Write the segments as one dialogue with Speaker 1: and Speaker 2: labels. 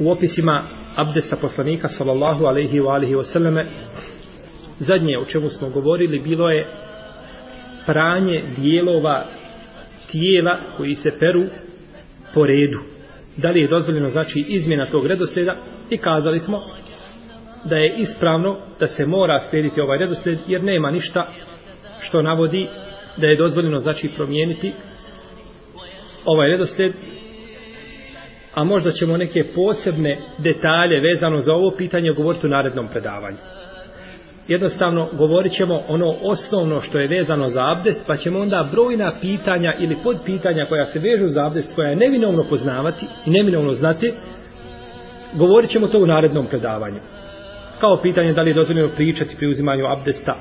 Speaker 1: u opisima abdesta poslanika sallallahu alaihi wa alihi wa sallame zadnje o čemu smo govorili bilo je pranje dijelova tijela koji se peru po redu da li je dozvoljeno znači izmjena tog redosljeda i kazali smo da je ispravno da se mora slijediti ovaj redosljed jer nema ništa što navodi da je dozvoljeno znači promijeniti ovaj redosljed a možda ćemo neke posebne detalje vezano za ovo pitanje govoriti u narednom predavanju. Jednostavno, govorit ćemo ono osnovno što je vezano za abdest, pa ćemo onda brojna pitanja ili podpitanja koja se vežu za abdest, koja je neminovno poznavati i neminovno znati, govorit ćemo to u narednom predavanju. Kao pitanje da li je dozvoljeno pričati pri uzimanju abdesta,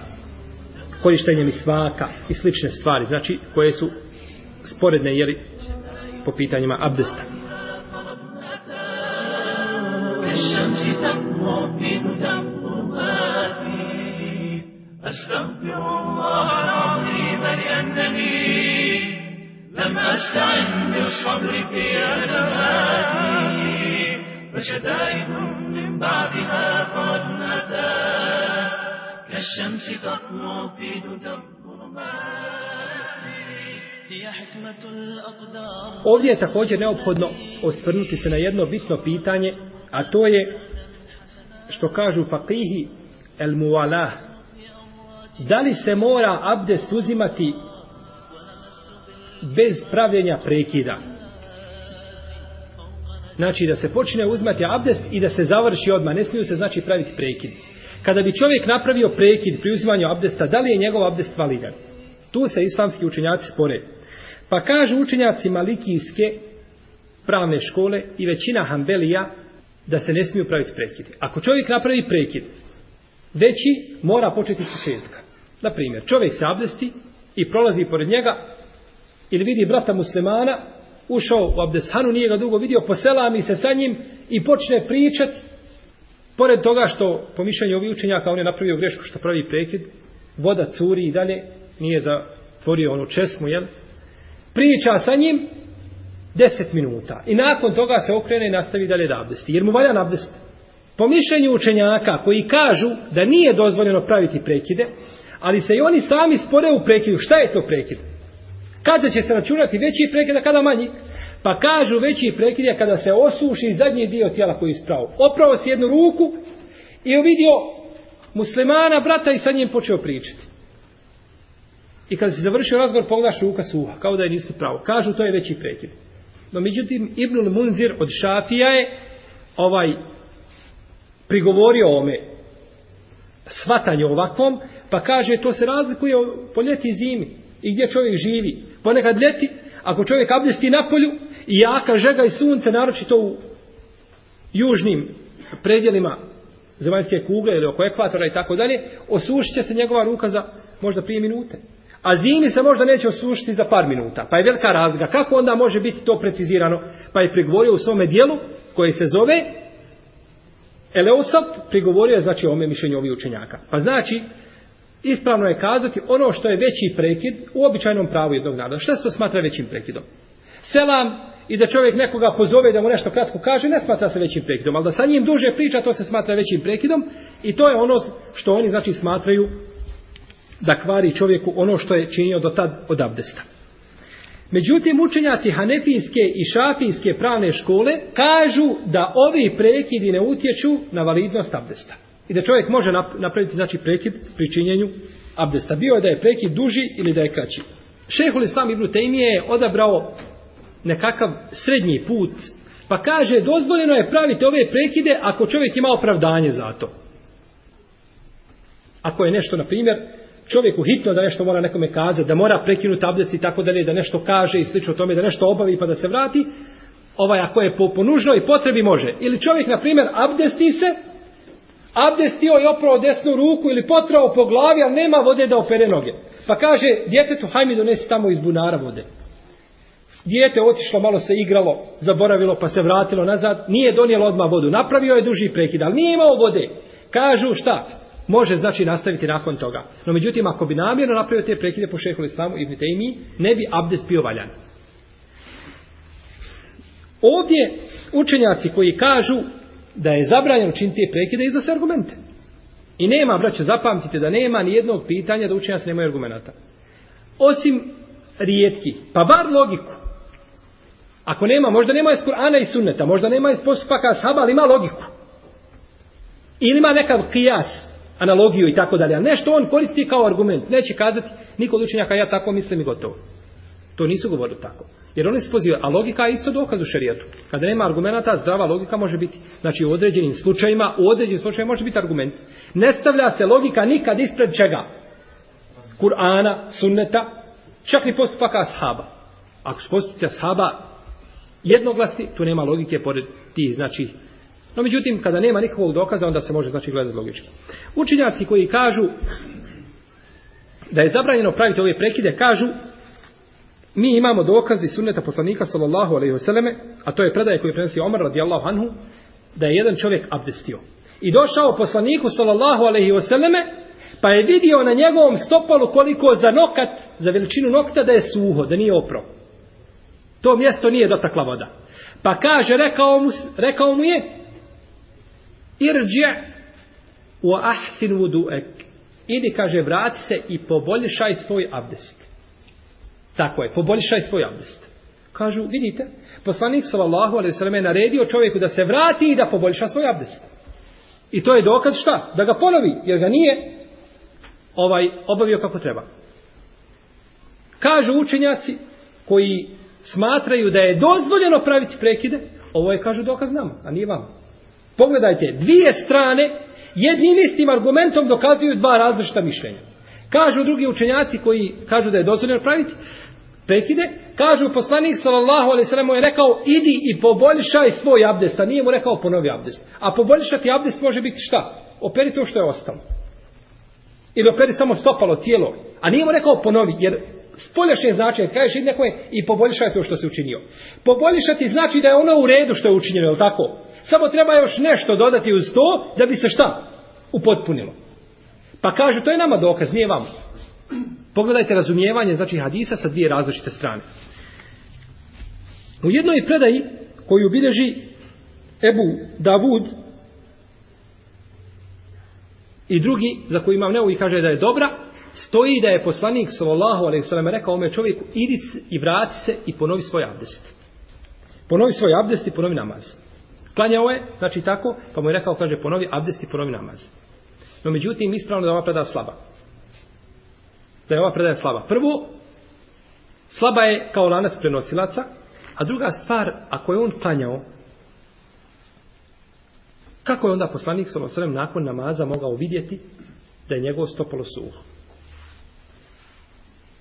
Speaker 1: korištenjem i svaka i slične stvari, znači koje su sporedne jeli, po pitanjima abdesta. أستغفر الله العظيم لأنني لم أستعن بالصبر في أزماتي فشدائد من بعدها قد نتا كالشمس تطلع في تدبر ما Ovdje je također neophodno osvrnuti se na jedno bitno pitanje, a to je što kažu faqihi el muwalah, da li se mora abdest uzimati bez pravljenja prekida znači da se počne uzmati abdest i da se završi odmah ne smiju se znači praviti prekid kada bi čovjek napravio prekid pri uzimanju abdesta da li je njegov abdest validan tu se islamski učenjaci spore pa kažu učenjaci malikijske pravne škole i većina hambelija da se ne smiju praviti prekid ako čovjek napravi prekid veći mora početi sa šestka Na primjer, čovjek se abdesti i prolazi pored njega ili vidi brata muslimana, ušao u abdeshanu, nije ga dugo vidio, posela mi se sa njim i počne pričat pored toga što po mišljenju ovih učenjaka on je napravio grešku što pravi prekid, voda curi i dalje, nije zatvorio onu česmu, jel? Priča sa njim deset minuta i nakon toga se okrene i nastavi dalje da abdesti, jer mu valja na abdest. Po mišljenju učenjaka koji kažu da nije dozvoljeno praviti prekide, Ali se i oni sami spore u prekidu. Šta je to prekid? Kada će se računati veći prekid, a kada manji? Pa kažu veći prekid je kada se osuši zadnji dio tijela koji je spravo. Opravo si jednu ruku i uvidio muslimana brata i sa njim počeo pričati. I kada se završio razgovor, pogledaš ruka suha, kao da je nisi pravo. Kažu, to je veći prekid. No, međutim, Ibnul Munzir od Šafija je ovaj prigovorio ome svatanje ovakvom, pa kaže to se razlikuje po ljeti i zimi i gdje čovjek živi. Ponekad ljeti, ako čovjek abdesti na polju i jaka žega i sunce, naročito u južnim predjelima zemaljske kugle ili oko ekvatora i tako dalje, osušit će se njegova ruka za možda prije minute. A zimi se možda neće osušiti za par minuta. Pa je velika razlika. Kako onda može biti to precizirano? Pa je prigovorio u svome dijelu koje se zove Eleusat prigovorio je znači ome mišljenju ovih učenjaka. Pa znači, ispravno je kazati ono što je veći prekid u običajnom pravu jednog naroda. Šta se to smatra većim prekidom? Selam i da čovjek nekoga pozove da mu nešto kratko kaže, ne smatra se većim prekidom. Ali da sa njim duže priča, to se smatra većim prekidom. I to je ono što oni znači smatraju da kvari čovjeku ono što je činio do tad od abdesta. Međutim, učenjaci hanefijske i šafijske pravne škole kažu da ovi prekidi ne utječu na validnost abdesta. I da čovjek može napraviti znači prekid pri činjenju abdesta. Bio je da je prekid duži ili da je kraći. Šehul Islam Ibn Taymije je odabrao nekakav srednji put pa kaže dozvoljeno je praviti ove prekide ako čovjek ima opravdanje za to. Ako je nešto, na primjer, čovjeku hitno da nešto mora nekome kazati, da mora prekinuti abdest i tako dalje, da nešto kaže i slično tome, da nešto obavi pa da se vrati, ovaj ako je po, po nužnoj potrebi može. Ili čovjek, na primjer, abdesti se, abdestio i oprao desnu ruku ili potrao po glavi, a nema vode da opere noge. Pa kaže, djetetu, haj mi donesi tamo iz bunara vode. Dijete otišlo, malo se igralo, zaboravilo, pa se vratilo nazad, nije donijelo odmah vodu. Napravio je duži prekid, ali nije imao vode. Kažu šta? može znači nastaviti nakon toga. No međutim, ako bi namjerno napravio te prekide po šehovu islamu Ibn Taymi, ne bi abdest bio valjan. Ovdje učenjaci koji kažu da je zabranjeno učiniti te prekide iza se argumente. I nema, braće, zapamtite da nema ni jednog pitanja da učenjaci nemaju argumenta. Osim rijetki, pa bar logiku. Ako nema, možda nema iz Kur'ana i Sunneta, možda nema iz postupaka sahaba, ali ima logiku. Ili ima nekad kijas, analogiju i tako dalje. Nešto on koristi kao argument. Neće kazati niko od učenjaka ja tako mislim i gotovo. To nisu govorili tako. Jer oni se pozivaju, a logika je isto dokaz u šarijetu. Kada nema argumenta, zdrava logika može biti. Znači u određenim slučajima, u određenim slučajima može biti argument. Ne stavlja se logika nikad ispred čega? Kur'ana, sunneta, čak i postupaka ashaba. Ako su postupci ashaba jednoglasni, tu nema logike pored ti, znači, No međutim, kada nema nikakvog dokaza, onda se može znači gledati logički. Učinjaci koji kažu da je zabranjeno praviti ove prekide, kažu mi imamo dokazi sunneta poslanika sallallahu alaihi vseleme, a to je predaj koji prenosi Omar radijallahu anhu, da je jedan čovjek abdestio. I došao poslaniku sallallahu alaihi vseleme, pa je vidio na njegovom stopalu koliko za nokat, za veličinu nokta da je suho, da nije opro. To mjesto nije dotakla voda. Pa kaže, rekao mu, rekao mu je, irđi u ahsin vuduek. Idi, kaže, vrati se i poboljšaj svoj abdest. Tako je, poboljšaj svoj abdest. Kažu, vidite, poslanik sallallahu alaihi sallam je naredio čovjeku da se vrati i da poboljša svoj abdest. I to je dokaz šta? Da ga ponovi, jer ga nije ovaj obavio kako treba. Kažu učenjaci koji smatraju da je dozvoljeno praviti prekide, ovo je, kažu, dokaz nama, a nije vama. Pogledajte, dvije strane jednim istim argumentom dokazuju dva različita mišljenja. Kažu drugi učenjaci koji kažu da je dozvoljeno praviti prekide, kažu poslanik sallallahu alejhi ve sellem je rekao idi i poboljšaj svoj abdest, a nije mu rekao ponovi abdest. A poboljšati abdest može biti šta? Operi to što je ostalo. Ili operi samo stopalo cijelo, a nije mu rekao ponovi jer spoljašnje značenje, kažeš i nekome i poboljšaj to što se učinio. Poboljšati znači da je ono u redu što je učinjeno, je li tako? Samo treba još nešto dodati uz to da bi se šta? Upotpunilo. Pa kaže, to je nama dokaz, nije vam. Pogledajte razumijevanje, znači hadisa sa dvije različite strane. U jednoj predaji koju bileži Ebu Davud i drugi za koji imam neovi kaže da je dobra, stoji da je poslanik sallallahu alejhi ve sellem rekao ome čovjeku idi i vrati se i ponovi svoj abdest. Ponovi svoj abdest i ponovi namaz. Klanjao je, znači tako, pa mu je rekao, kaže, ponovi abdest i ponovi namaz. No, međutim, ispravno da ova predaja slaba. Da je ova predaja slaba. Prvo, slaba je kao lanac prenosilaca, a druga stvar, ako je on klanjao, kako je onda poslanik Solo Srem nakon namaza mogao vidjeti da je njegovo stopalo suho?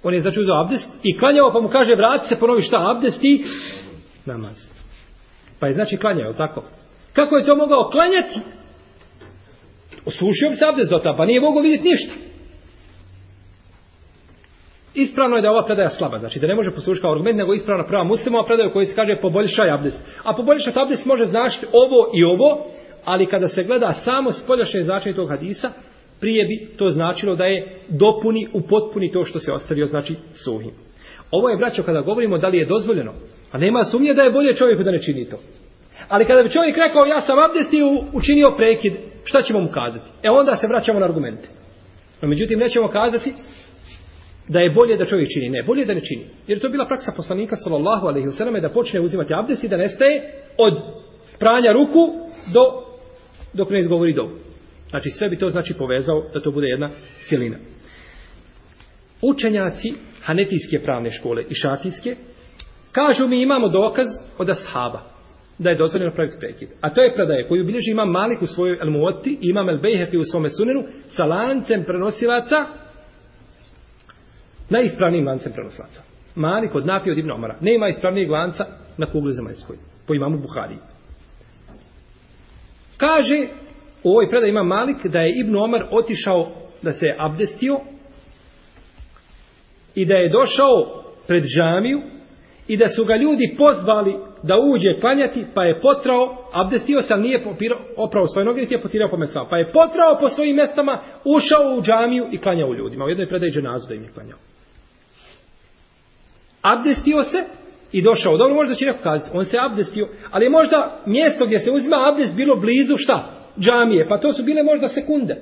Speaker 1: On je začudio abdest i klanjao, pa mu kaže, vrati se, ponovi šta, abdest i namaz. Pa je znači klanjao, tako? Kako je to mogao klanjati? Oslušio bi se abdezota, pa nije mogao vidjeti ništa. Ispravno je da ova predaja slaba, znači da ne može poslušiti kao argument, nego ispravno prava muslima predaja koji se kaže poboljšaj abdes. A poboljšaj abdes može značiti ovo i ovo, ali kada se gleda samo spoljašnje značenje tog hadisa, prije bi to značilo da je dopuni u potpuni to što se ostavio, znači suhim. Ovo je, braćo, kada govorimo da li je dozvoljeno, Pa nema sumnje da je bolje čovjeku da ne čini to. Ali kada bi čovjek rekao ja sam abdestio, učinio prekid, šta ćemo mu kazati? E onda se vraćamo na argumente. No međutim nećemo kazati da je bolje da čovjek čini. Ne, bolje da ne čini. Jer to je bila praksa poslanika sallallahu alaihi wasallam da počne uzimati abdest i da nestaje od pranja ruku do dok ne izgovori dobu. Znači sve bi to znači povezao da to bude jedna cilina. Učenjaci hanetijske pravne škole i šatijske Kažu mi imamo dokaz od ashaba da je dozvoljeno praviti prekid. A to je predaje koju bilježi imam Malik u svojoj Elmuoti, imam El Bejheki u svome sunenu sa lancem prenosilaca na ispravnim lancem prenosilaca. Malik od napije od Ibn Omara. Ne ima ispravnijeg lanca na kugli zemaljskoj po imamu Buhari. Kaže u ovoj predaj ima Malik da je Ibn Omar otišao da se je abdestio i da je došao pred džamiju i da su ga ljudi pozvali da uđe klanjati, pa je potrao, abdestio se, ali nije popirao, oprao svoje noge, niti je potirao po mestama. Pa je potrao po svojim mestama, ušao u džamiju i klanjao u ljudima. U jednoj predaji dženazu da im je klanjao. Abdestio se i došao. Dobro, možda će neko kazati, on se abdestio, ali je možda mjesto gdje se uzima abdest bilo blizu šta? Džamije. Pa to su bile možda sekunde.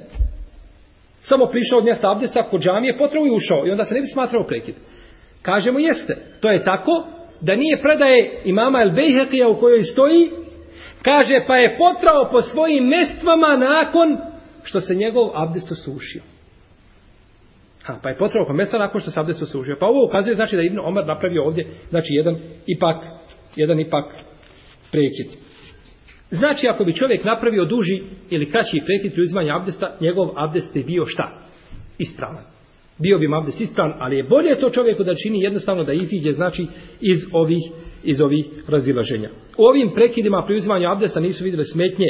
Speaker 1: Samo prišao od mjesta abdesta kod džamije, potrao i ušao. I onda se ne bi smatrao prekid. Kažemo jeste, to je tako, da nije predaje imama El Bejhekija u kojoj stoji, kaže pa je potrao po svojim mestvama nakon što se njegov abdest osušio. Ha, pa je potrao po mestvama nakon što se abdest osušio. Pa ovo ukazuje znači da je Ibn Omar napravio ovdje znači jedan ipak jedan ipak prekid. Znači ako bi čovjek napravio duži ili kraći prekid pri uzmanju abdesta, njegov abdest je bio šta? Ispravan bio bi mavdes ispravan, ali je bolje to čovjeku da čini jednostavno da iziđe, znači, iz ovih, iz ovih razilaženja. U ovim prekidima pri uzimanju abdesta nisu vidjeli smetnje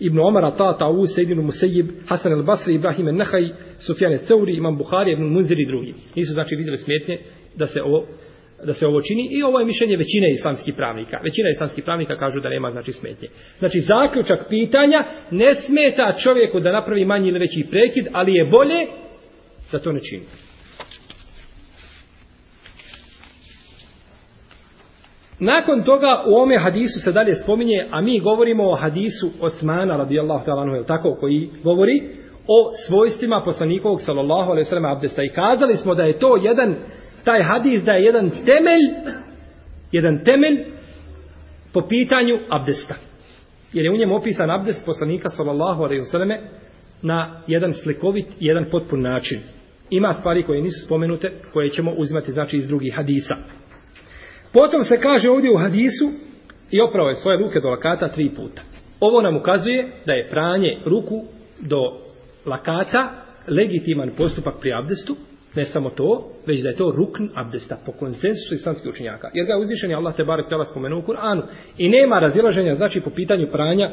Speaker 1: Ibn Omara, Tata, U, Sejdinu, Musejib, Hasan el Basri, Ibrahim el Nehaj, Sufjane Ceuri, Imam Buhari, Ibn Munzir i drugi. Nisu, znači, vidjeli smetnje da se ovo da se ovo čini i ovo je mišljenje većine islamskih pravnika. Većina islamskih pravnika kažu da nema znači smetnje. Znači zaključak pitanja ne smeta čovjeku da napravi manji ili veći prekid, ali je bolje da to ne čini. Nakon toga u ome hadisu se dalje spominje, a mi govorimo o hadisu Osmana radijallahu ta'ala anhu, tako koji govori o svojstvima poslanikovog sallallahu alaihi sallam abdesta. I kazali smo da je to jedan, taj hadis da je jedan temelj, jedan temelj po pitanju abdesta. Jer je u njem opisan abdest poslanika sallallahu alaihi sallame na jedan slikovit, jedan potpun način ima stvari koje nisu spomenute, koje ćemo uzimati znači iz drugih hadisa. Potom se kaže ovdje u hadisu i oprao je svoje ruke do lakata tri puta. Ovo nam ukazuje da je pranje ruku do lakata legitiman postupak pri abdestu, ne samo to, već da je to rukn abdesta po konsensusu islamskih učenjaka. Jer ga je uzvišen je Allah te barek tela spomenuo u Kur'anu. I nema razilaženja znači po pitanju pranja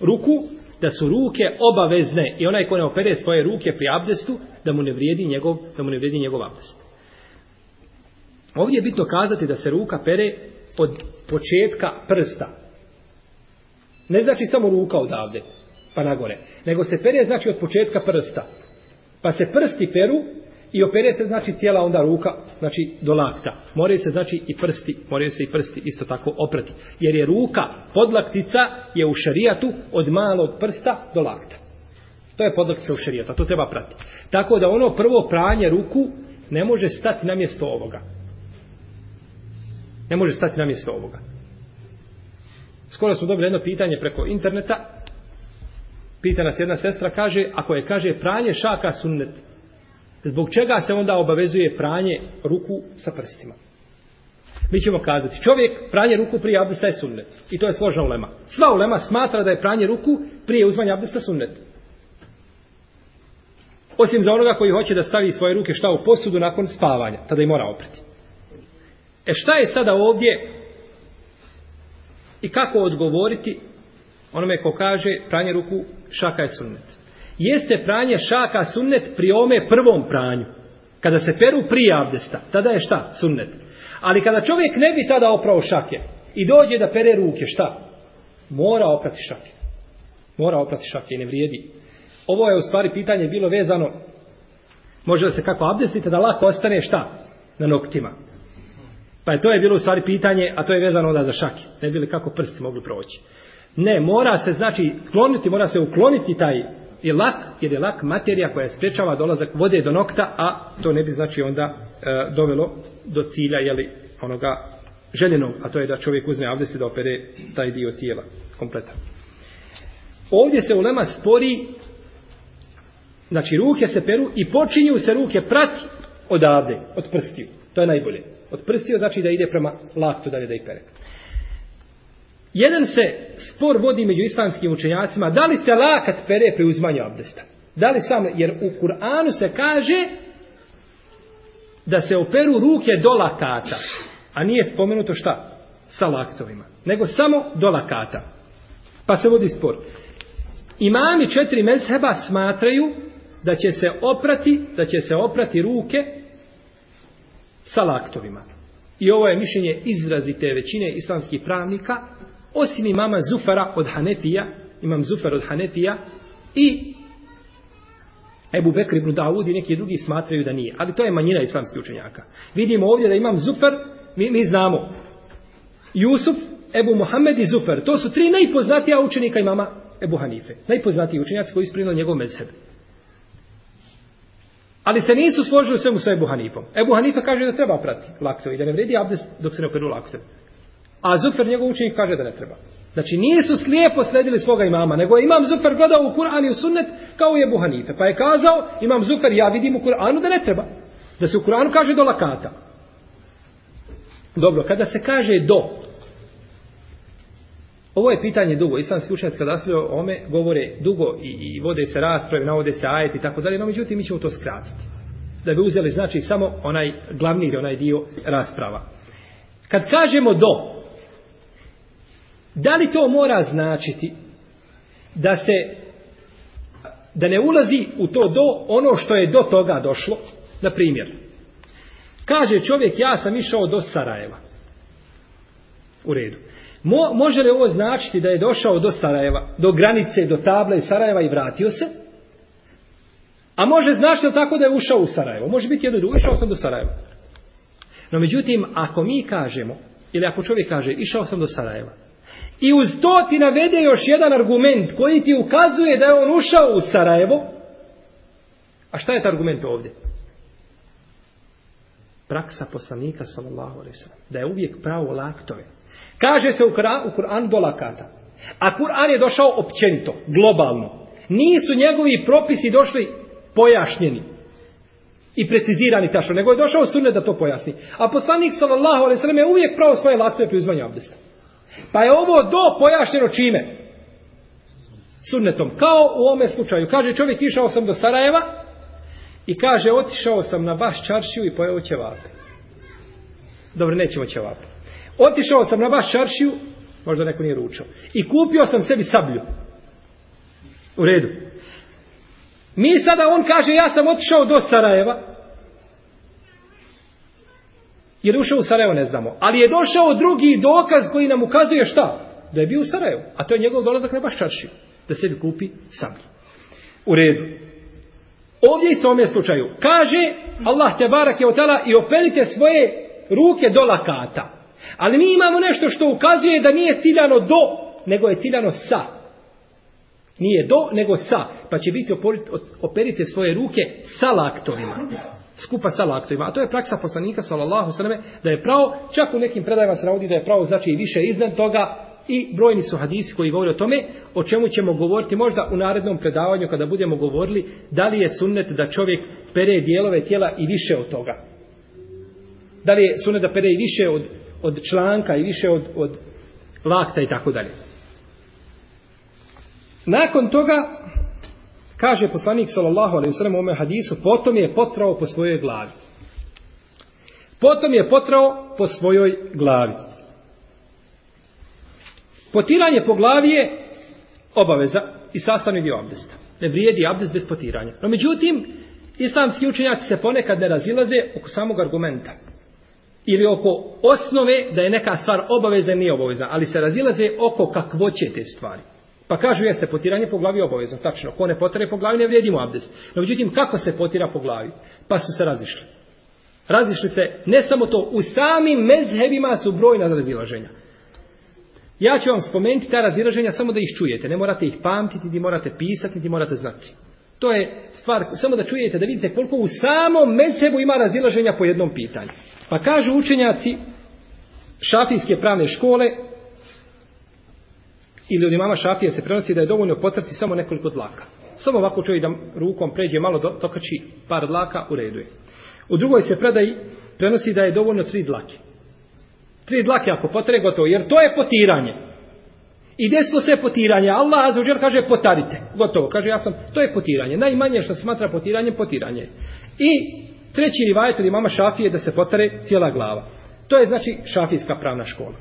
Speaker 1: ruku da su ruke obavezne i onaj ko ne opere svoje ruke pri abdestu da mu ne vrijedi njegov da mu ne vrijedi njegov abdest. Ovdje je bitno kazati da se ruka pere od početka prsta. Ne znači samo ruka odavde pa nagore, nego se pere znači od početka prsta. Pa se prsti peru I opere se znači cijela onda ruka, znači do lakta. Moraju se znači i prsti, moraju se i prsti isto tako oprati. Jer je ruka, podlaktica je u šarijatu od malog prsta do lakta. To je podlaktica u šarijatu, a to treba prati. Tako da ono prvo pranje ruku ne može stati na mjesto ovoga. Ne može stati na mjesto ovoga. Skoro smo dobili jedno pitanje preko interneta. Pita nas jedna sestra, kaže, ako je, kaže, pranje šaka sunnet, Zbog čega se onda obavezuje pranje ruku sa prstima? Mi ćemo kazati, čovjek pranje ruku prije abdesta je sunnet. I to je složna ulema. Sva ulema smatra da je pranje ruku prije uzmanja abdesta sunnet. Osim za onoga koji hoće da stavi svoje ruke šta u posudu nakon spavanja, tada i mora opreti. E šta je sada ovdje i kako odgovoriti onome ko kaže pranje ruku šaka je sunnet? jeste pranje šaka sunnet pri ome prvom pranju. Kada se peru prije abdesta, tada je šta? Sunnet. Ali kada čovjek ne bi tada oprao šake i dođe da pere ruke, šta? Mora oprati šake. Mora oprati šake i ne vrijedi. Ovo je u stvari pitanje bilo vezano, može da se kako abdestite, da lako ostane šta? Na noktima. Pa je to je bilo u stvari pitanje, a to je vezano onda za šake. Ne bi li kako prsti mogli proći. Ne, mora se, znači, kloniti, mora se ukloniti taj je lak, jer je lak materija koja sprečava dolazak vode do nokta, a to ne bi znači onda e, dovelo do cilja, jeli, onoga željenog, a to je da čovjek uzme avdes i da opere taj dio tijela kompleta. Ovdje se ulema spori, znači ruke se peru i počinju se ruke prati odavde, od prstiju. To je najbolje. Od prstiju znači da ide prema laktu da ne da i pere. Jedan se spor vodi među islamskim učenjacima, da li se lakat pere pri uzmanju abdesta? Da li sam, jer u Kur'anu se kaže da se operu ruke do lakata, a nije spomenuto šta sa laktovima, nego samo do lakata. Pa se vodi spor. Imami četiri mezheba smatraju da će se oprati, da će se oprati ruke sa laktovima. I ovo je mišljenje izrazite većine islamskih pravnika, osim imama Zufara od Hanefija, imam Zufar od Hanefija i Ebu Bekr ibn Dawud i neki drugi smatraju da nije. Ali to je manjina islamskih učenjaka. Vidimo ovdje da imam Zufar, mi, mi znamo. Jusuf, Ebu Muhammed i Zufar. To su tri najpoznatija učenika imama Ebu Hanife. Najpoznatiji učenjaci koji isprinu njegov mezheb. Ali se nisu složili svemu sa Ebu Hanifom. Ebu Hanife kaže da treba prati lakto i da ne vredi abdest dok se ne operu laktom. A Zufer njegov učenik kaže da ne treba. Znači nije su slijepo sledili svoga imama, nego je imam Zufer gledao u Kur'an i u sunnet kao je Buhanife. Pa je kazao, imam Zufer, ja vidim u Kur'anu da ne treba. Da se u Kur'anu kaže do lakata. Dobro, kada se kaže do, ovo je pitanje dugo. Islamski učenjaci kada se o ome govore dugo i, i vode se rasprave, navode se ajet i tako dalje, no međutim mi ćemo to skratiti. Da bi uzeli znači samo onaj glavni onaj dio rasprava. Kad kažemo do, Da li to mora značiti da se da ne ulazi u to do ono što je do toga došlo? Na primjer, kaže čovjek ja sam išao do Sarajeva. U redu. Mo, može li ovo značiti da je došao do Sarajeva, do granice, do table Sarajeva i vratio se? A može znači da tako da je ušao u Sarajevo. Može biti jedno drugo, išao sam do Sarajeva. No međutim, ako mi kažemo, ili ako čovjek kaže, išao sam do Sarajeva, I uz to ti navede još jedan argument koji ti ukazuje da je on ušao u Sarajevo. A šta je ta argument ovdje? Praksa poslanika sallallahu alaihi sallam. Da je uvijek pravo laktove. Kaže se u Kur'an Kur'an do lakata. A Kur'an je došao općenito, globalno. Nisu njegovi propisi došli pojašnjeni i precizirani tašno, nego je došao sunet da to pojasni. A poslanik sallallahu alaihi sallam je uvijek pravo svoje laktove pri uzmanju abdesta. Pa je ovo do pojašnjeno čime? Sunnetom. Kao u ome slučaju. Kaže čovjek išao sam do Sarajeva i kaže otišao sam na baš čaršiju i pojeo ćevape. Dobro, nećemo ćevape. Otišao sam na baš čaršiju, možda neko nije ručao, i kupio sam sebi sablju. U redu. Mi sada, on kaže, ja sam otišao do Sarajeva, Je li ušao u Sarajevo, ne znamo. Ali je došao drugi dokaz koji nam ukazuje šta? Da je bio u Sarajevu. A to je njegov dolazak na Baščaršiju. Da sebi kupi sablju. U redu. Ovdje i s ovome slučaju. Kaže Allah te barak je otala i operite svoje ruke do lakata. Ali mi imamo nešto što ukazuje da nije ciljano do, nego je ciljano sa. Nije do, nego sa. Pa će biti operite svoje ruke sa laktovima. Sa laktovima skupa sa laktovima. A to je praksa poslanika, sallallahu sallame, da je pravo, čak u nekim predajima se navodi da je pravo, znači i više iznad toga, i brojni su hadisi koji govore o tome, o čemu ćemo govoriti možda u narednom predavanju kada budemo govorili da li je sunnet da čovjek pere dijelove tijela i više od toga. Da li je sunnet da pere i više od, od članka i više od, od lakta i tako dalje. Nakon toga, Kaže poslanik sallallahu alejhi ve sellem u ome hadisu, potom je potrao po svojoj glavi. Potom je potrao po svojoj glavi. Potiranje po glavi je obaveza i sastavni dio abdesta. Ne vrijedi abdest bez potiranja. No međutim, islamski učenjaci se ponekad ne razilaze oko samog argumenta. Ili oko osnove da je neka stvar obaveza i nije obaveza. Ali se razilaze oko kakvoće te stvari. Pa kažu jeste potiranje po glavi obavezno, tačno. Ko ne potare po glavi ne vrijedi mu abdest. No međutim kako se potira po glavi? Pa su se razišli. Razišli se ne samo to, u samim mezhebima su brojna razilaženja. Ja ću vam spomenuti ta razilaženja samo da ih čujete. Ne morate ih pamtiti, ni morate pisati, ni morate znati. To je stvar, samo da čujete, da vidite koliko u samom mezhebu ima razilaženja po jednom pitanju. Pa kažu učenjaci šafijske pravne škole, ili od imama šafije se prenosi da je dovoljno potrti samo nekoliko dlaka. Samo ovako čovjek da rukom pređe malo do, tokači par dlaka, u redu je. U drugoj se predaji prenosi da je dovoljno tri dlake. Tri dlake ako potre gotovo, jer to je potiranje. I desilo se potiranje. Allah azuđer kaže potarite. Gotovo. Kaže ja sam, to je potiranje. Najmanje što smatra potiranjem, potiranje. I treći rivajet od imama šafije da se potare cijela glava. To je znači šafijska pravna škola.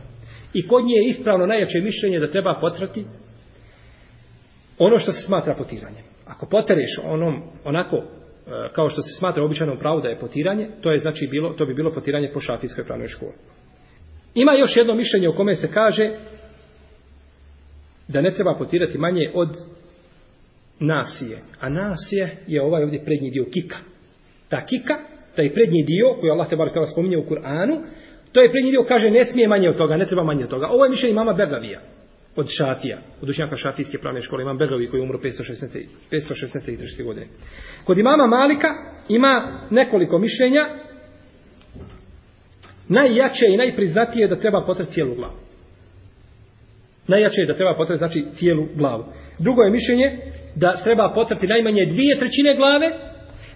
Speaker 1: I kod nje je ispravno najjače mišljenje da treba potrati ono što se smatra potiranjem. Ako potereš onom, onako e, kao što se smatra običajnom pravu da je potiranje, to je znači bilo, to bi bilo potiranje po šafijskoj pravnoj školi. Ima još jedno mišljenje u kome se kaže da ne treba potirati manje od nasije. A nasije je ovaj ovdje prednji dio kika. Ta kika, taj prednji dio koji Allah te bar spominje u Kur'anu, To je prednjivio, kaže, ne smije manje od toga, ne treba manje od toga. Ovo je mišljenje imama Begavija od Šafija, od učenjaka Šafijske pravne škole, imam Begavi koji je umro 516. 516. i 3. godine. Kod imama Malika ima nekoliko mišljenja. Najjače i najpriznatije je da treba potrati cijelu glavu. Najjače je da treba potrati znači cijelu glavu. Drugo je mišljenje da treba potrati najmanje dvije trećine glave.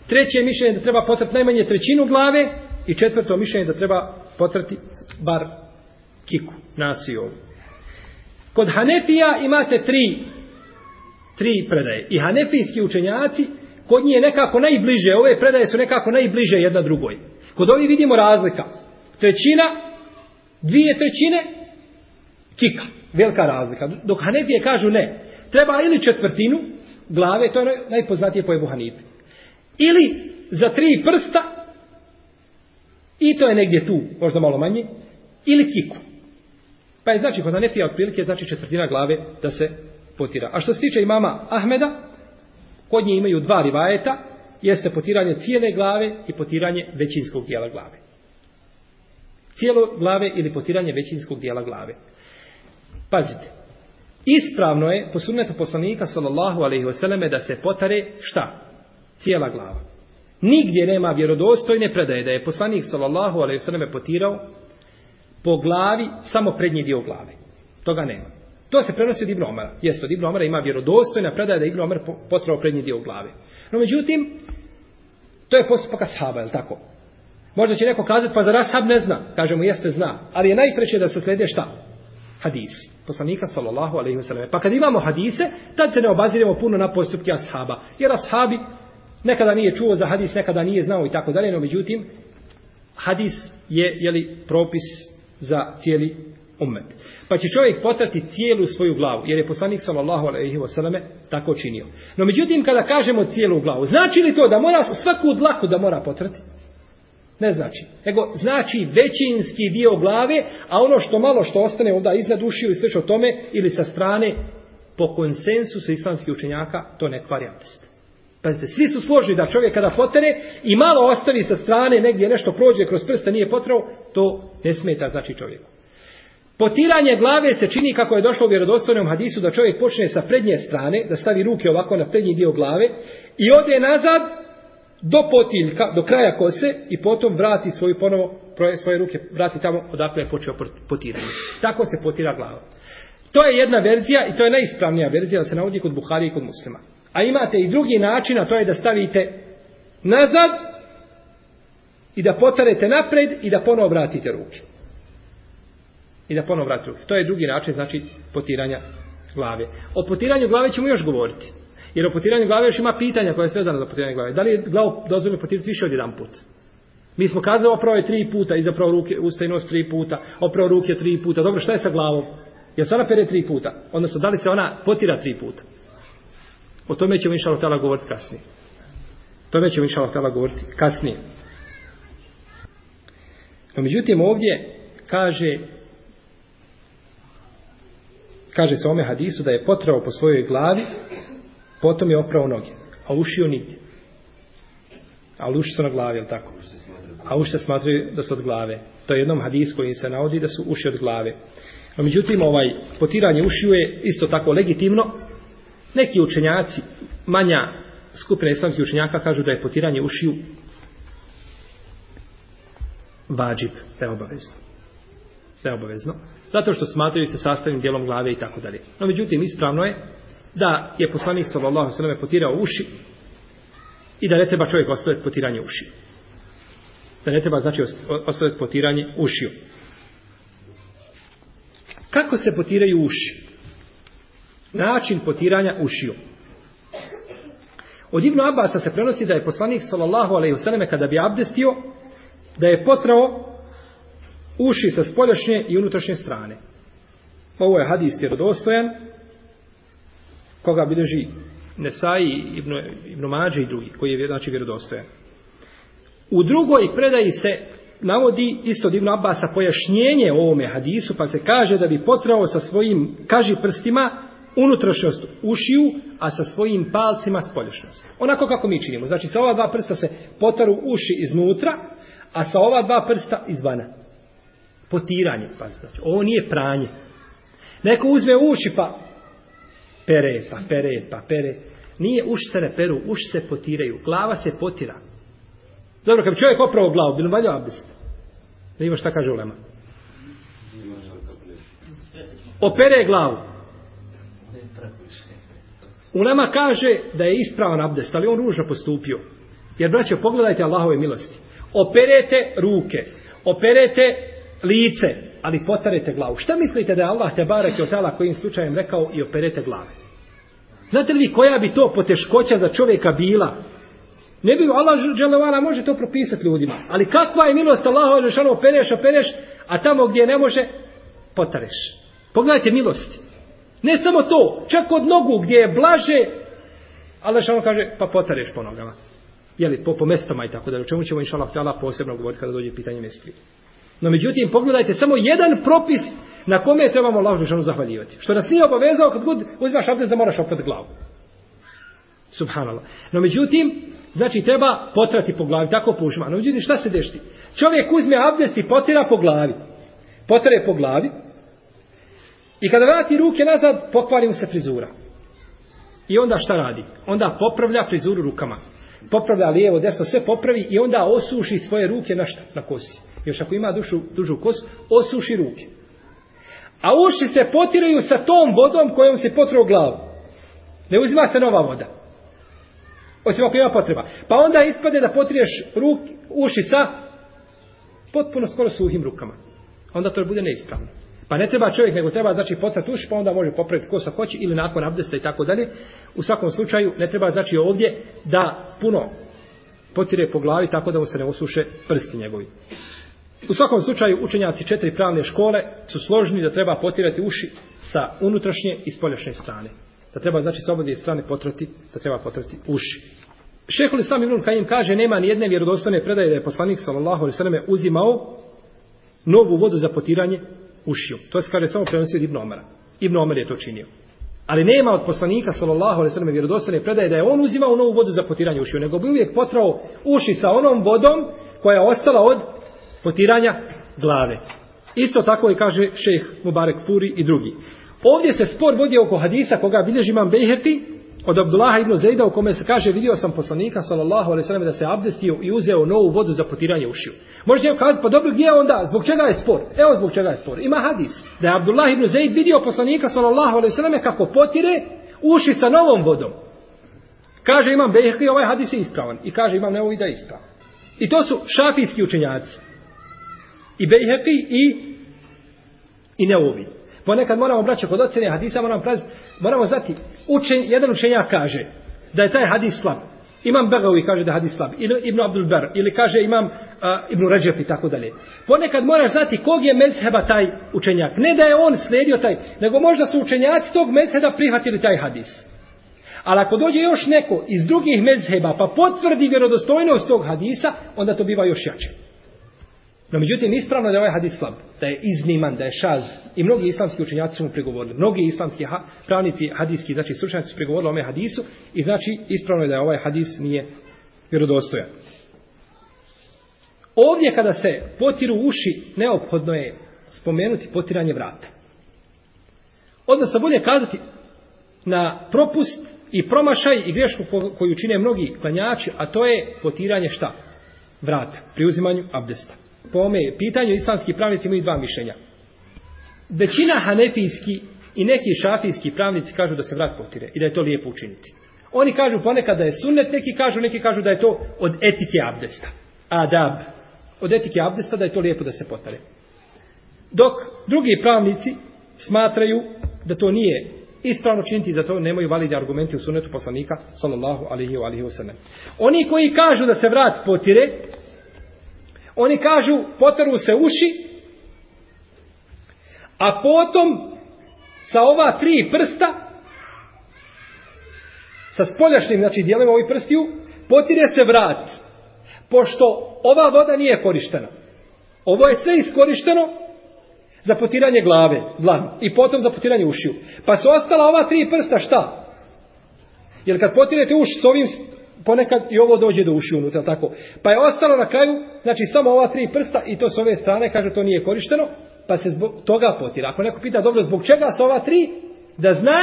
Speaker 1: Treće je mišljenje da treba potrati najmanje trećinu glave. I četvrto mišljenje da treba potrati bar kiku, nasi ovu. Kod Hanefija imate tri, tri predaje. I Hanefijski učenjaci, kod njih je nekako najbliže, ove predaje su nekako najbliže jedna drugoj. Kod ovih vidimo razlika. Trećina, dvije trećine, kika, velika razlika. Dok Hanefije kažu ne, treba ili četvrtinu glave, to je najpoznatije po Ebu Hanife. Ili za tri prsta, I to je negdje tu, možda malo manje, ili kiku. Pa je znači, kod Anefija otprilike, znači četvrtina glave da se potira. A što se tiče imama Ahmeda, kod nje imaju dva rivajeta, jeste potiranje cijele glave i potiranje većinskog dijela glave. Cijelo glave ili potiranje većinskog dijela glave. Pazite, ispravno je po sunnetu poslanika, sallallahu alaihi wasallam, da se potare šta? Cijela glava. Nigdje nema vjerodostojne predaje da je poslanik sallallahu alejhi ve selleme potirao po glavi samo prednji dio glave. Toga nema. To se prenosi od Ibn Omara. Jeste, od Ibn Omara ima vjerodostojna predaja da je Ibn Omar potrao prednji dio glave. No, međutim, to je postupak ashaba, je li tako? Možda će neko kazati, pa za ashab ne zna. Kaže mu, jeste, zna. Ali je najpreće da se slede šta? Hadis. Poslanika, sallallahu alaihi wa sallam. Pa kad imamo hadise, tad se ne obaziramo puno na postupke ashaba. Jer ashabi, Nekada nije čuo za hadis, nekada nije znao i tako dalje, no međutim, hadis je jeli, propis za cijeli ummet. Pa će čovjek potrati cijelu svoju glavu, jer je poslanik sallallahu alaihi wa tako činio. No međutim, kada kažemo cijelu glavu, znači li to da mora svaku dlaku da mora potrati? Ne znači. Nego znači većinski dio glave, a ono što malo što ostane ovda iznad ušiju i sveč o tome, ili sa strane, po konsensusu islamskih učenjaka, to ne kvari abdest. Pazite, svi su složili da čovjek kada potere i malo ostavi sa strane, negdje nešto prođe kroz prste, nije potrao, to ne smeta, znači čovjeku. Potiranje glave se čini kako je došlo u vjerodostojnom hadisu da čovjek počne sa prednje strane, da stavi ruke ovako na prednji dio glave i ode nazad do potiljka, do kraja kose i potom vrati svoju ponovo svoje ruke, vrati tamo odakle je počeo potiranje. Tako se potira glava. To je jedna verzija i to je najispravnija verzija da se navodi kod Buhari i kod muslima. A imate i drugi način, a to je da stavite nazad i da potarete napred i da ponovo vratite ruke. I da ponovo vratite ruke. To je drugi način, znači, potiranja glave. O potiranju glave ćemo još govoriti. Jer o potiranju glave još ima pitanja koje je sve za potiranje glave. Da li je glavu dozvoljeno potirati više od jedan put? Mi smo kazali oprao je tri puta, izaprao ruke, usta i nos tri puta, oprao ruke tri puta. Dobro, šta je sa glavom? Jel se ona pere tri puta? Odnosno, da li se ona potira tri puta? O tome ćemo inšalvo tela govoriti kasnije. O tome ćemo inšalvo tela govoriti kasnije. No međutim ovdje kaže kaže se ome hadisu da je potrao po svojoj glavi potom je oprao noge a ušio nigdje a uši su na glavi, je tako? a uši se smatraju da su od glave to je jednom hadisu koji se navodi da su uši od glave no međutim ovaj potiranje ušiju je isto tako legitimno Neki učenjaci, manja skupina islamskih učenjaka, kažu da je potiranje ušiju vađib, da je obavezno. Da je obavezno. Zato što smatraju se sastavnim dijelom glave i tako dalje. No, međutim, ispravno je da je poslanik sallallahu sallam potirao uši i da ne treba čovjek ostaviti potiranje uši. Da ne treba, znači, ostaviti potiranje ušiju. Kako se potiraju uši? način potiranja ušiju. Od Ibnu Abasa se prenosi da je poslanik sallallahu alaihi vseleme kada bi abdestio da je potrao uši sa spoljašnje i unutrašnje strane. Ovo je hadis vjerodostojan koga bilježi Nesai, Ibnu, Ibnu Mađe i drugi koji je znači vjerodostojan. U drugoj predaji se navodi isto od Ibnu Abasa pojašnjenje o ovome hadisu pa se kaže da bi potrao sa svojim kaži prstima unutrašnjost ušiju, a sa svojim palcima spolješnjost. Onako kako mi činimo. Znači, sa ova dva prsta se potaru uši iznutra, a sa ova dva prsta izvana. Potiranje, pazite. Znači, ovo nije pranje. Neko uzme uši pa pere, pa pere, pa pere. Nije uši se ne peru, uši se potiraju. Glava se potira. Dobro, kad bi čovjek opravo glavu, bilo valjao abdest. Ne imaš šta kaže ulema. Opere glavu. Ulema kaže da je ispravan abdest, ali on ružno postupio. Jer, braće, pogledajte Allahove milosti. Operete ruke, operete lice, ali potarete glavu. Šta mislite da je Allah te barek i otala kojim slučajem rekao i operete glave? Znate li vi koja bi to poteškoća za čovjeka bila? Ne bi Allah dželevala može to propisati ljudima. Ali kakva je milost Allaho je opereš, opereš, a tamo gdje ne može, potareš. Pogledajte milosti. Ne samo to, čak od nogu gdje je blaže, ali što kaže, pa potareš po nogama. Jeli, po, po mestama i tako da, o čemu ćemo inša Allah htjala posebno govoriti kada dođe pitanje mestri. No međutim, pogledajte, samo jedan propis na kome trebamo lažu ženu zahvaljivati. Što nas nije obavezao, kad god uzimaš abdest da moraš oprati glavu. Subhanallah. No međutim, znači treba potrati po glavi, tako po ušima. No međutim, šta se dešti? Čovjek uzme abdest i potira po glavi. Potare po glavi, I kada vrati ruke nazad, pokvari mu se frizura. I onda šta radi? Onda popravlja frizuru rukama. Popravlja lijevo, desno, sve popravi i onda osuši svoje ruke na šta? Na kosi. Još ako ima dušu, dužu kosu, osuši ruke. A uši se potiraju sa tom vodom kojom se potrao glavu. Ne uzima se nova voda. Osim ako ima potreba. Pa onda ispade da potriješ ruk, uši sa potpuno skoro suhim rukama. Onda to bude neispravno. Pa ne treba čovjek, nego treba znači potrat uši, pa onda može popraviti ko sa hoće ili nakon abdesta i tako dalje. U svakom slučaju ne treba znači ovdje da puno potire po glavi tako da mu se ne osuše prsti njegovi. U svakom slučaju učenjaci četiri pravne škole su složni da treba potirati uši sa unutrašnje i spoljašnje strane. Da treba znači sa obodne strane potrati, da treba potrati uši. Šehol Islam Ibn Kajim kaže nema ni jedne vjerodostojne predaje da je poslanik sallallahu alejhi ve selleme uzimao novu vodu za potiranje ušio. To se kaže samo prenosi od Ibn Omara. Ibn Omar je to činio. Ali nema od poslanika, sallallahu alaihi sallam, vjerodostane predaje da je on uzimao novu vodu za potiranje ušio, nego bi uvijek potrao uši sa onom vodom koja je ostala od potiranja glave. Isto tako je kaže šejh Mubarek Furi i drugi. Ovdje se spor vodi oko hadisa koga bilježi imam Bejherti, od Abdullaha ibn Zejda u kome se kaže vidio sam poslanika sallallahu alejhi ve da se abdestio i uzeo novu vodu za potiranje ušiju. Možete je kazati pa dobro gdje je onda zbog čega je spor? Evo zbog čega je spor. Ima hadis da je Abdullah ibn Zejd vidio poslanika sallallahu alejhi kako potire uši sa novom vodom. Kaže imam Behki ovaj hadis je ispravan i kaže imam Nevovi da je ispravan. I to su šafijski učenjaci. I Behki i i Nevovi. Ponekad moramo braćo kod ocjene hadisa moramo praz, moramo znati učen, jedan učenjak kaže da je taj hadis slab. Imam Begavi kaže da je hadis slab. Ili Ibn Abdul Ber. Ili kaže imam uh, Ibn Ređep i tako dalje. Ponekad moraš znati kog je mezheba taj učenjak. Ne da je on slijedio taj, nego možda su učenjaci tog mezheba prihvatili taj hadis. Ali ako dođe još neko iz drugih mezheba pa potvrdi vjerodostojnost tog hadisa, onda to biva još jače. No međutim, ispravno da je ovaj hadis slab, da je izniman, da je šaz. I mnogi islamski učenjaci su mu pregovorili. Mnogi islamski ha, pravnici hadijski, znači slučajnici su pregovorili o ome hadisu. I znači, ispravno je da je ovaj hadis nije vjerodostojan. Ovdje kada se potiru uši, neophodno je spomenuti potiranje vrata. Odnosno, bolje kazati na propust i promašaj i grešku koju čine mnogi klanjači, a to je potiranje šta? Vrata, pri uzimanju abdesta po ome pitanju islamski pravnici imaju dva mišljenja. Većina hanefijski i neki šafijski pravnici kažu da se vrat potire i da je to lijepo učiniti. Oni kažu ponekad da je sunnet, neki kažu, neki kažu da je to od etike abdesta. Adab. Od etike abdesta da je to lijepo da se potare. Dok drugi pravnici smatraju da to nije ispravno činiti za to nemaju validni argumenti u sunetu poslanika sallallahu alaihi wa sallam. Oni koji kažu da se vrat potire, oni kažu potaru se uši a potom sa ova tri prsta sa spoljašnjim znači dijelima ovih prstiju potire se vrat pošto ova voda nije korištena ovo je sve iskorišteno za potiranje glave dlan, i potom za potiranje ušiju pa su ostala ova tri prsta šta? jer kad potirete uši s ovim ponekad i ovo dođe do ušiju unutra, tako. Pa je ostalo na kraju, znači samo ova tri prsta i to s ove strane, kaže to nije korišteno, pa se zbog toga potira. Ako neko pita, dobro, zbog čega sa ova tri? Da zna,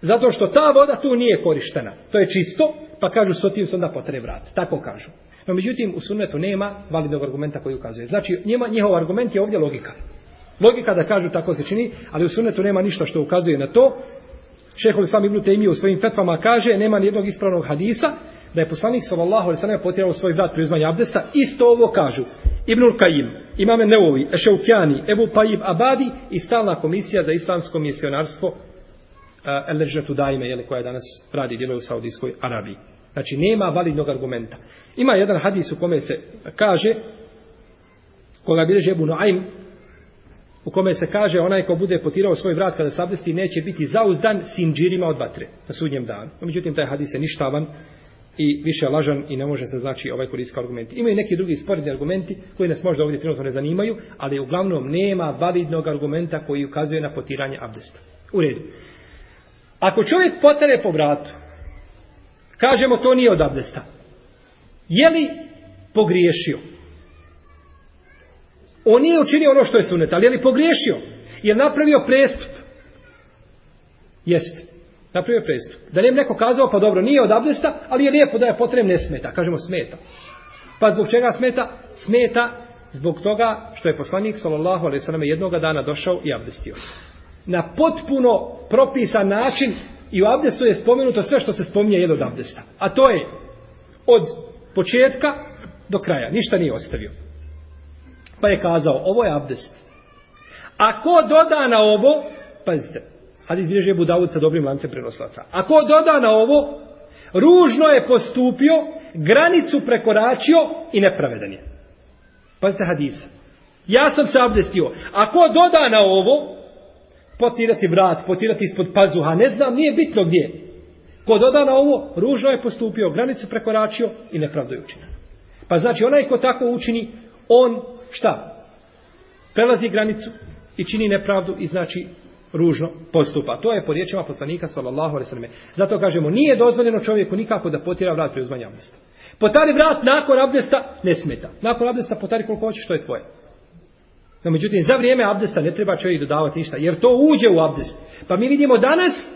Speaker 1: zato što ta voda tu nije korištena. To je čisto, pa kažu, s otim se onda potre vrat. Tako kažu. No, međutim, u sunnetu nema validnog argumenta koji ukazuje. Znači, njema, njihov argument je ovdje logika. Logika da kažu tako se čini, ali u sunnetu nema ništa što ukazuje na to, Šehol sam Ibn Taymiyyah u svojim fetvama kaže nema ni jednog ispravnog hadisa da je poslanik sallallahu alejhi ve sellem potjerao svoj brat pri uzmanju abdesta, isto ovo kažu Ibnul Kajim, Imame Neovi, Ešeufjani, Ebu Paib Abadi i stalna komisija za islamsko misionarstvo uh, eh, Elržetu Daime, jeli, koja je danas radi djelo u Saudijskoj Arabiji. Znači, nema validnog argumenta. Ima jedan hadis u kome se kaže, koga bileže Ebu Noaim, u kome se kaže onaj ko bude potirao svoj vrat kada sabdesti neće biti zauzdan sinđirima od batre na sudnjem danu. No, međutim, taj hadis je ništavan i više lažan i ne može se znači ovaj kuriska argument. Imaju neki drugi sporedni argumenti koji nas možda ovdje trenutno ne zanimaju, ali uglavnom nema validnog argumenta koji ukazuje na potiranje abdesta. U redu. Ako čovjek potere po vratu, kažemo to nije od abdesta. Je li pogriješio? On nije učinio ono što je sunet, ali je li pogriješio? Je li napravio prestup? Jeste. Napravio prestup. Da li je neko kazao, pa dobro, nije od abdesta, ali je lijepo da je potrem, ne smeta. Kažemo smeta. Pa zbog čega smeta? Smeta zbog toga što je poslanik, sallallahu alaihi sallam, jednoga dana došao i abdestio se. Na potpuno propisan način i u abdestu je spomenuto sve što se spominje jedno od abdesta. A to je od početka do kraja. Ništa nije ostavio. Pa je kazao, ovo je abdest. Ako doda na ovo, pazite, hadis bilježe Budavud sa dobrim lancem prenoslaca. Ako doda na ovo, ružno je postupio, granicu prekoračio i nepravedan je. Pazite hadisa. Ja sam se abdestio. Ako doda na ovo, potirati vrat, potirati ispod pazuha, ne znam, nije bitno gdje. Ko doda na ovo, ružno je postupio, granicu prekoračio i nepravdu je učinio. Pa znači, onaj ko tako učini, on šta? Prelazi granicu i čini nepravdu i znači ružno postupa. To je po riječima poslanika sallallahu alaihi sallam. Zato kažemo, nije dozvoljeno čovjeku nikako da potira vrat pri uzmanju abdesta. Potari vrat nakon abdesta, ne smeta. Nakon abdesta potari koliko hoćeš, to je tvoje. No, međutim, za vrijeme abdesta ne treba čovjek dodavati ništa, jer to uđe u abdest. Pa mi vidimo danas,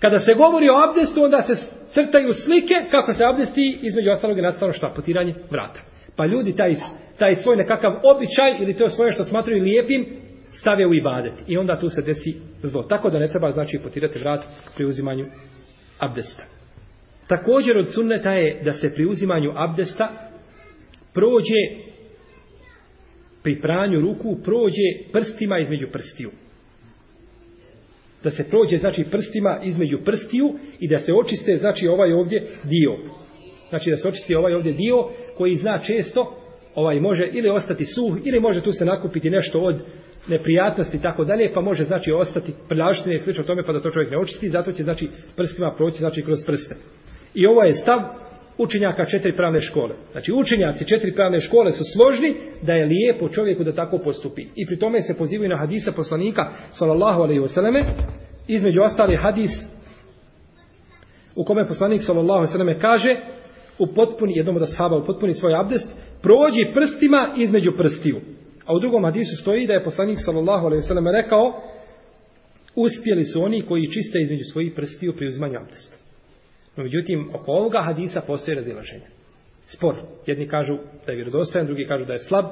Speaker 1: kada se govori o abdestu, onda se crtaju slike kako se abdesti između ostalog je nastalo šta? Potiranje vrata. Pa ljudi taj, taj svoj nekakav običaj ili to svoje što smatruju lijepim stave u ibadet. I onda tu se desi zlo. Tako da ne treba znači potirati vrat pri uzimanju abdesta. Također od sunneta je da se pri uzimanju abdesta prođe pri pranju ruku prođe prstima između prstiju. Da se prođe znači prstima između prstiju i da se očiste znači ovaj ovdje dio. Znači da se očisti ovaj ovdje dio koji zna često, ovaj može ili ostati suh, ili može tu se nakupiti nešto od neprijatnosti i tako dalje, pa može znači ostati prljavštine i slično tome pa da to čovjek ne očisti, zato će znači prstima proći znači kroz prste. I ovo je stav učenjaka četiri pravne škole. Znači učenjaci četiri pravne škole su složni da je lijepo čovjeku da tako postupi. I pri tome se pozivaju na hadisa poslanika sallallahu alejhi ve selleme između ostali hadis u kome poslanik sallallahu alejhi ve selleme kaže upotpuni jednom od asaba, upotpuni svoj abdest, prođi prstima između prstiju. A u drugom hadisu stoji da je poslanik sallallahu alejhi ve sellem rekao: Uspjeli su oni koji čiste između svojih prstiju pri uzimanju abdesta. No međutim oko ovoga hadisa postoji razilaženje. Spor. Jedni kažu da je vjerodostojan, drugi kažu da je slab.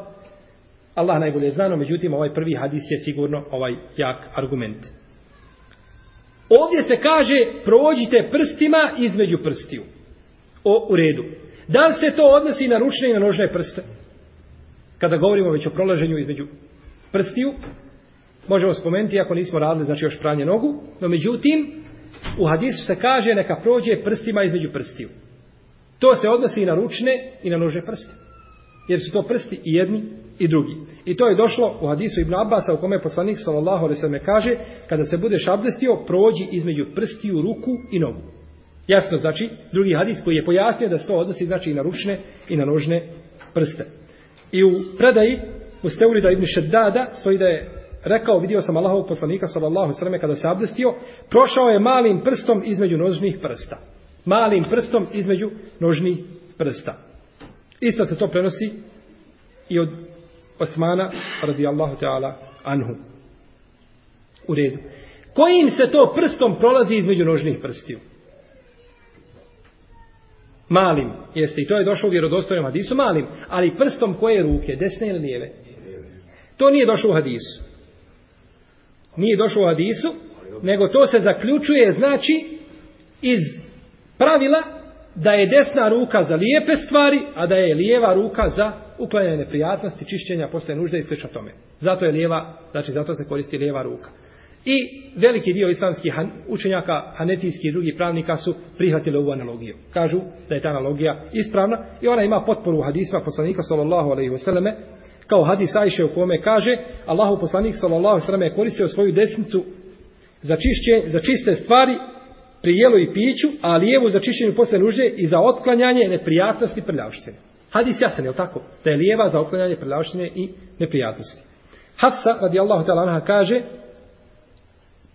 Speaker 1: Allah najbolje zna, no međutim ovaj prvi hadis je sigurno ovaj jak argument. Ovdje se kaže prođite prstima između prstiju. O, u redu. Da li se to odnosi na ručne i na nožne prste? Kada govorimo već o prolaženju između prstiju, možemo spomenuti ako nismo radili, znači još pranje nogu, no međutim, u hadisu se kaže neka prođe prstima između prstiju. To se odnosi i na ručne i na nožne prste. Jer su to prsti i jedni i drugi. I to je došlo u hadisu Ibn Abbas, u kome je poslanik sallallahu alejhi ve kaže kada se budeš abdestio, prođi između prstiju, ruku i nogu. Jasno, znači, drugi hadis koji je pojasnio da se to odnosi, znači, i na ručne i na nožne prste. I u predaji, u steuri da Ibn Šeddada, stoji da je rekao, vidio sam Allahovog poslanika, sallallahu sveme, kada se abdestio, prošao je malim prstom između nožnih prsta. Malim prstom između nožnih prsta. Isto se to prenosi i od Osmana, radijallahu ta'ala, anhu. U redu. Kojim se to prstom prolazi između nožnih prstiju? malim, jeste i to je došlo u vjerodostojnom hadisu, malim, ali prstom koje ruke, desne ili lijeve? To nije došlo u hadisu. Nije došlo u hadisu, nego to se zaključuje, znači, iz pravila da je desna ruka za lijepe stvari, a da je lijeva ruka za uklanjanje neprijatnosti, čišćenja posle nužde i sl. tome. Zato je lijeva, znači zato se koristi lijeva ruka. I veliki dio islamskih han, učenjaka, hanetijskih i drugih pravnika su prihvatili ovu analogiju. Kažu da je ta analogija ispravna i ona ima potporu hadisma poslanika sallallahu alaihi wasallam kao hadis Ajše u kome kaže Allahu poslanik sallallahu alaihi wasallam je koristio svoju desnicu za, čišće, za čiste stvari pri jelu i piću, a lijevu za čišćenje posle nužde i za otklanjanje neprijatnosti prljavštine. Hadis jasan, je li tako? Da je lijeva za otklanjanje prljavštine i neprijatnosti. Hafsa radijallahu ta'ala anha kaže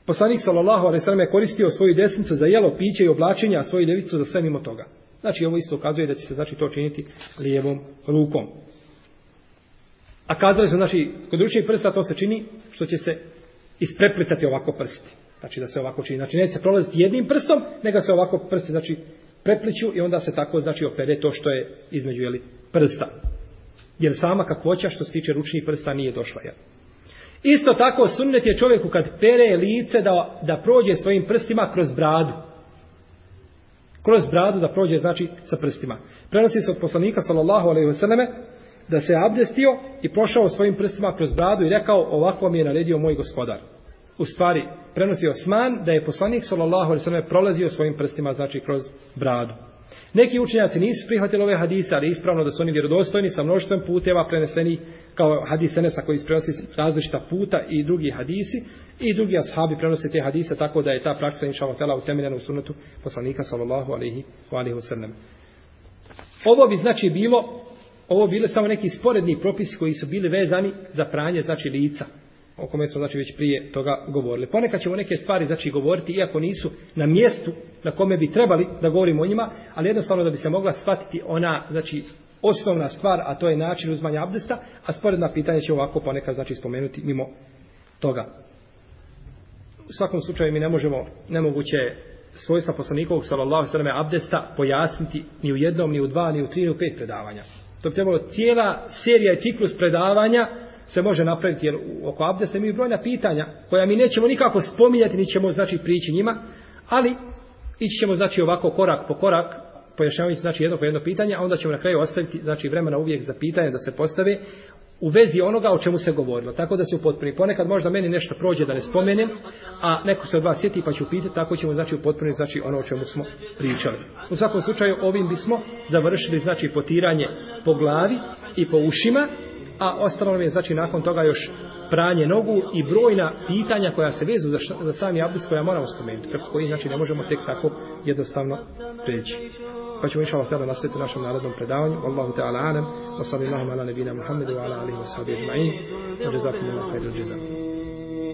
Speaker 1: Poslanik sallallahu alejhi ve sellem je koristio svoju desnicu za jelo, piće i oblačenje, a svoju levicu za sve mimo toga. Znači ovo isto ukazuje da će se znači to činiti lijevom rukom. A kada se znači kod ručnih prsta to se čini što će se isprepletati ovako prsti. Znači da se ovako čini, znači neće se prolaziti jednim prstom, nego se ovako prsti znači prepliću i onda se tako znači opere to što je između jeli, prsta. Jer sama kakvoća što se tiče ručnih prsta nije došla. Jel? Isto tako sunnet je čovjeku kad pere lice da, da prođe svojim prstima kroz bradu. Kroz bradu da prođe znači sa prstima. Prenosi se od poslanika sallallahu alaihi vseleme da se abdestio i prošao svojim prstima kroz bradu i rekao ovako mi je naredio moj gospodar. U stvari prenosi Osman da je poslanik sallallahu alaihi vseleme prolazio svojim prstima znači kroz bradu. Neki učenjaci nisu prihvatili ove hadise, ali ispravno da su oni vjerodostojni sa mnoštvom puteva preneseni kao hadis Enesa koji prenosi različita puta i drugi hadisi i drugi ashabi prenose te hadise tako da je ta praksa inšalama tela utemeljena u sunnetu poslanika sallallahu alaihi wa alihi wasallam. Ovo bi znači bilo ovo bile samo neki sporedni propisi koji su bili vezani za pranje znači lica o kome smo znači već prije toga govorili. Ponekad ćemo neke stvari znači govoriti iako nisu na mjestu na kome bi trebali da govorimo o njima, ali jednostavno da bi se mogla shvatiti ona znači osnovna stvar, a to je način uzmanja abdesta, a sporedna pitanja će ovako ponekad znači spomenuti mimo toga. U svakom slučaju mi ne možemo, nemoguće je svojstva poslanikovog sallallahu sallam abdesta pojasniti ni u jednom, ni u dva, ni u tri, ni u pet predavanja. To bi trebalo cijela serija i ciklus predavanja se može napraviti jer oko abdesta imaju brojna pitanja koja mi nećemo nikako spominjati ni ćemo znači prići njima ali ići ćemo znači ovako korak po korak pojašnjavajući znači jedno po jedno pitanje a onda ćemo na kraju ostaviti znači vremena uvijek za pitanje da se postave u vezi onoga o čemu se govorilo tako da se u potpuni ponekad možda meni nešto prođe da ne spomenem a neko se od vas sjeti pa ću pitati tako ćemo znači u potpuni znači ono o čemu smo pričali u svakom slučaju ovim bismo završili znači potiranje po glavi i po ušima a ostalo nam je znači nakon toga još pranje nogu i brojna pitanja koja se vezu za, šta, za sami abdest koja moramo spomenuti, preko koji znači ne možemo tek tako jednostavno preći. Pa ćemo inša Allah na svetu našem narodnom predavanju. Allahu te ala anem, wa sallim lahom ala nebina Muhammedu, ala alihi wa sallim ajin, wa jazakum ala khairu jazakum.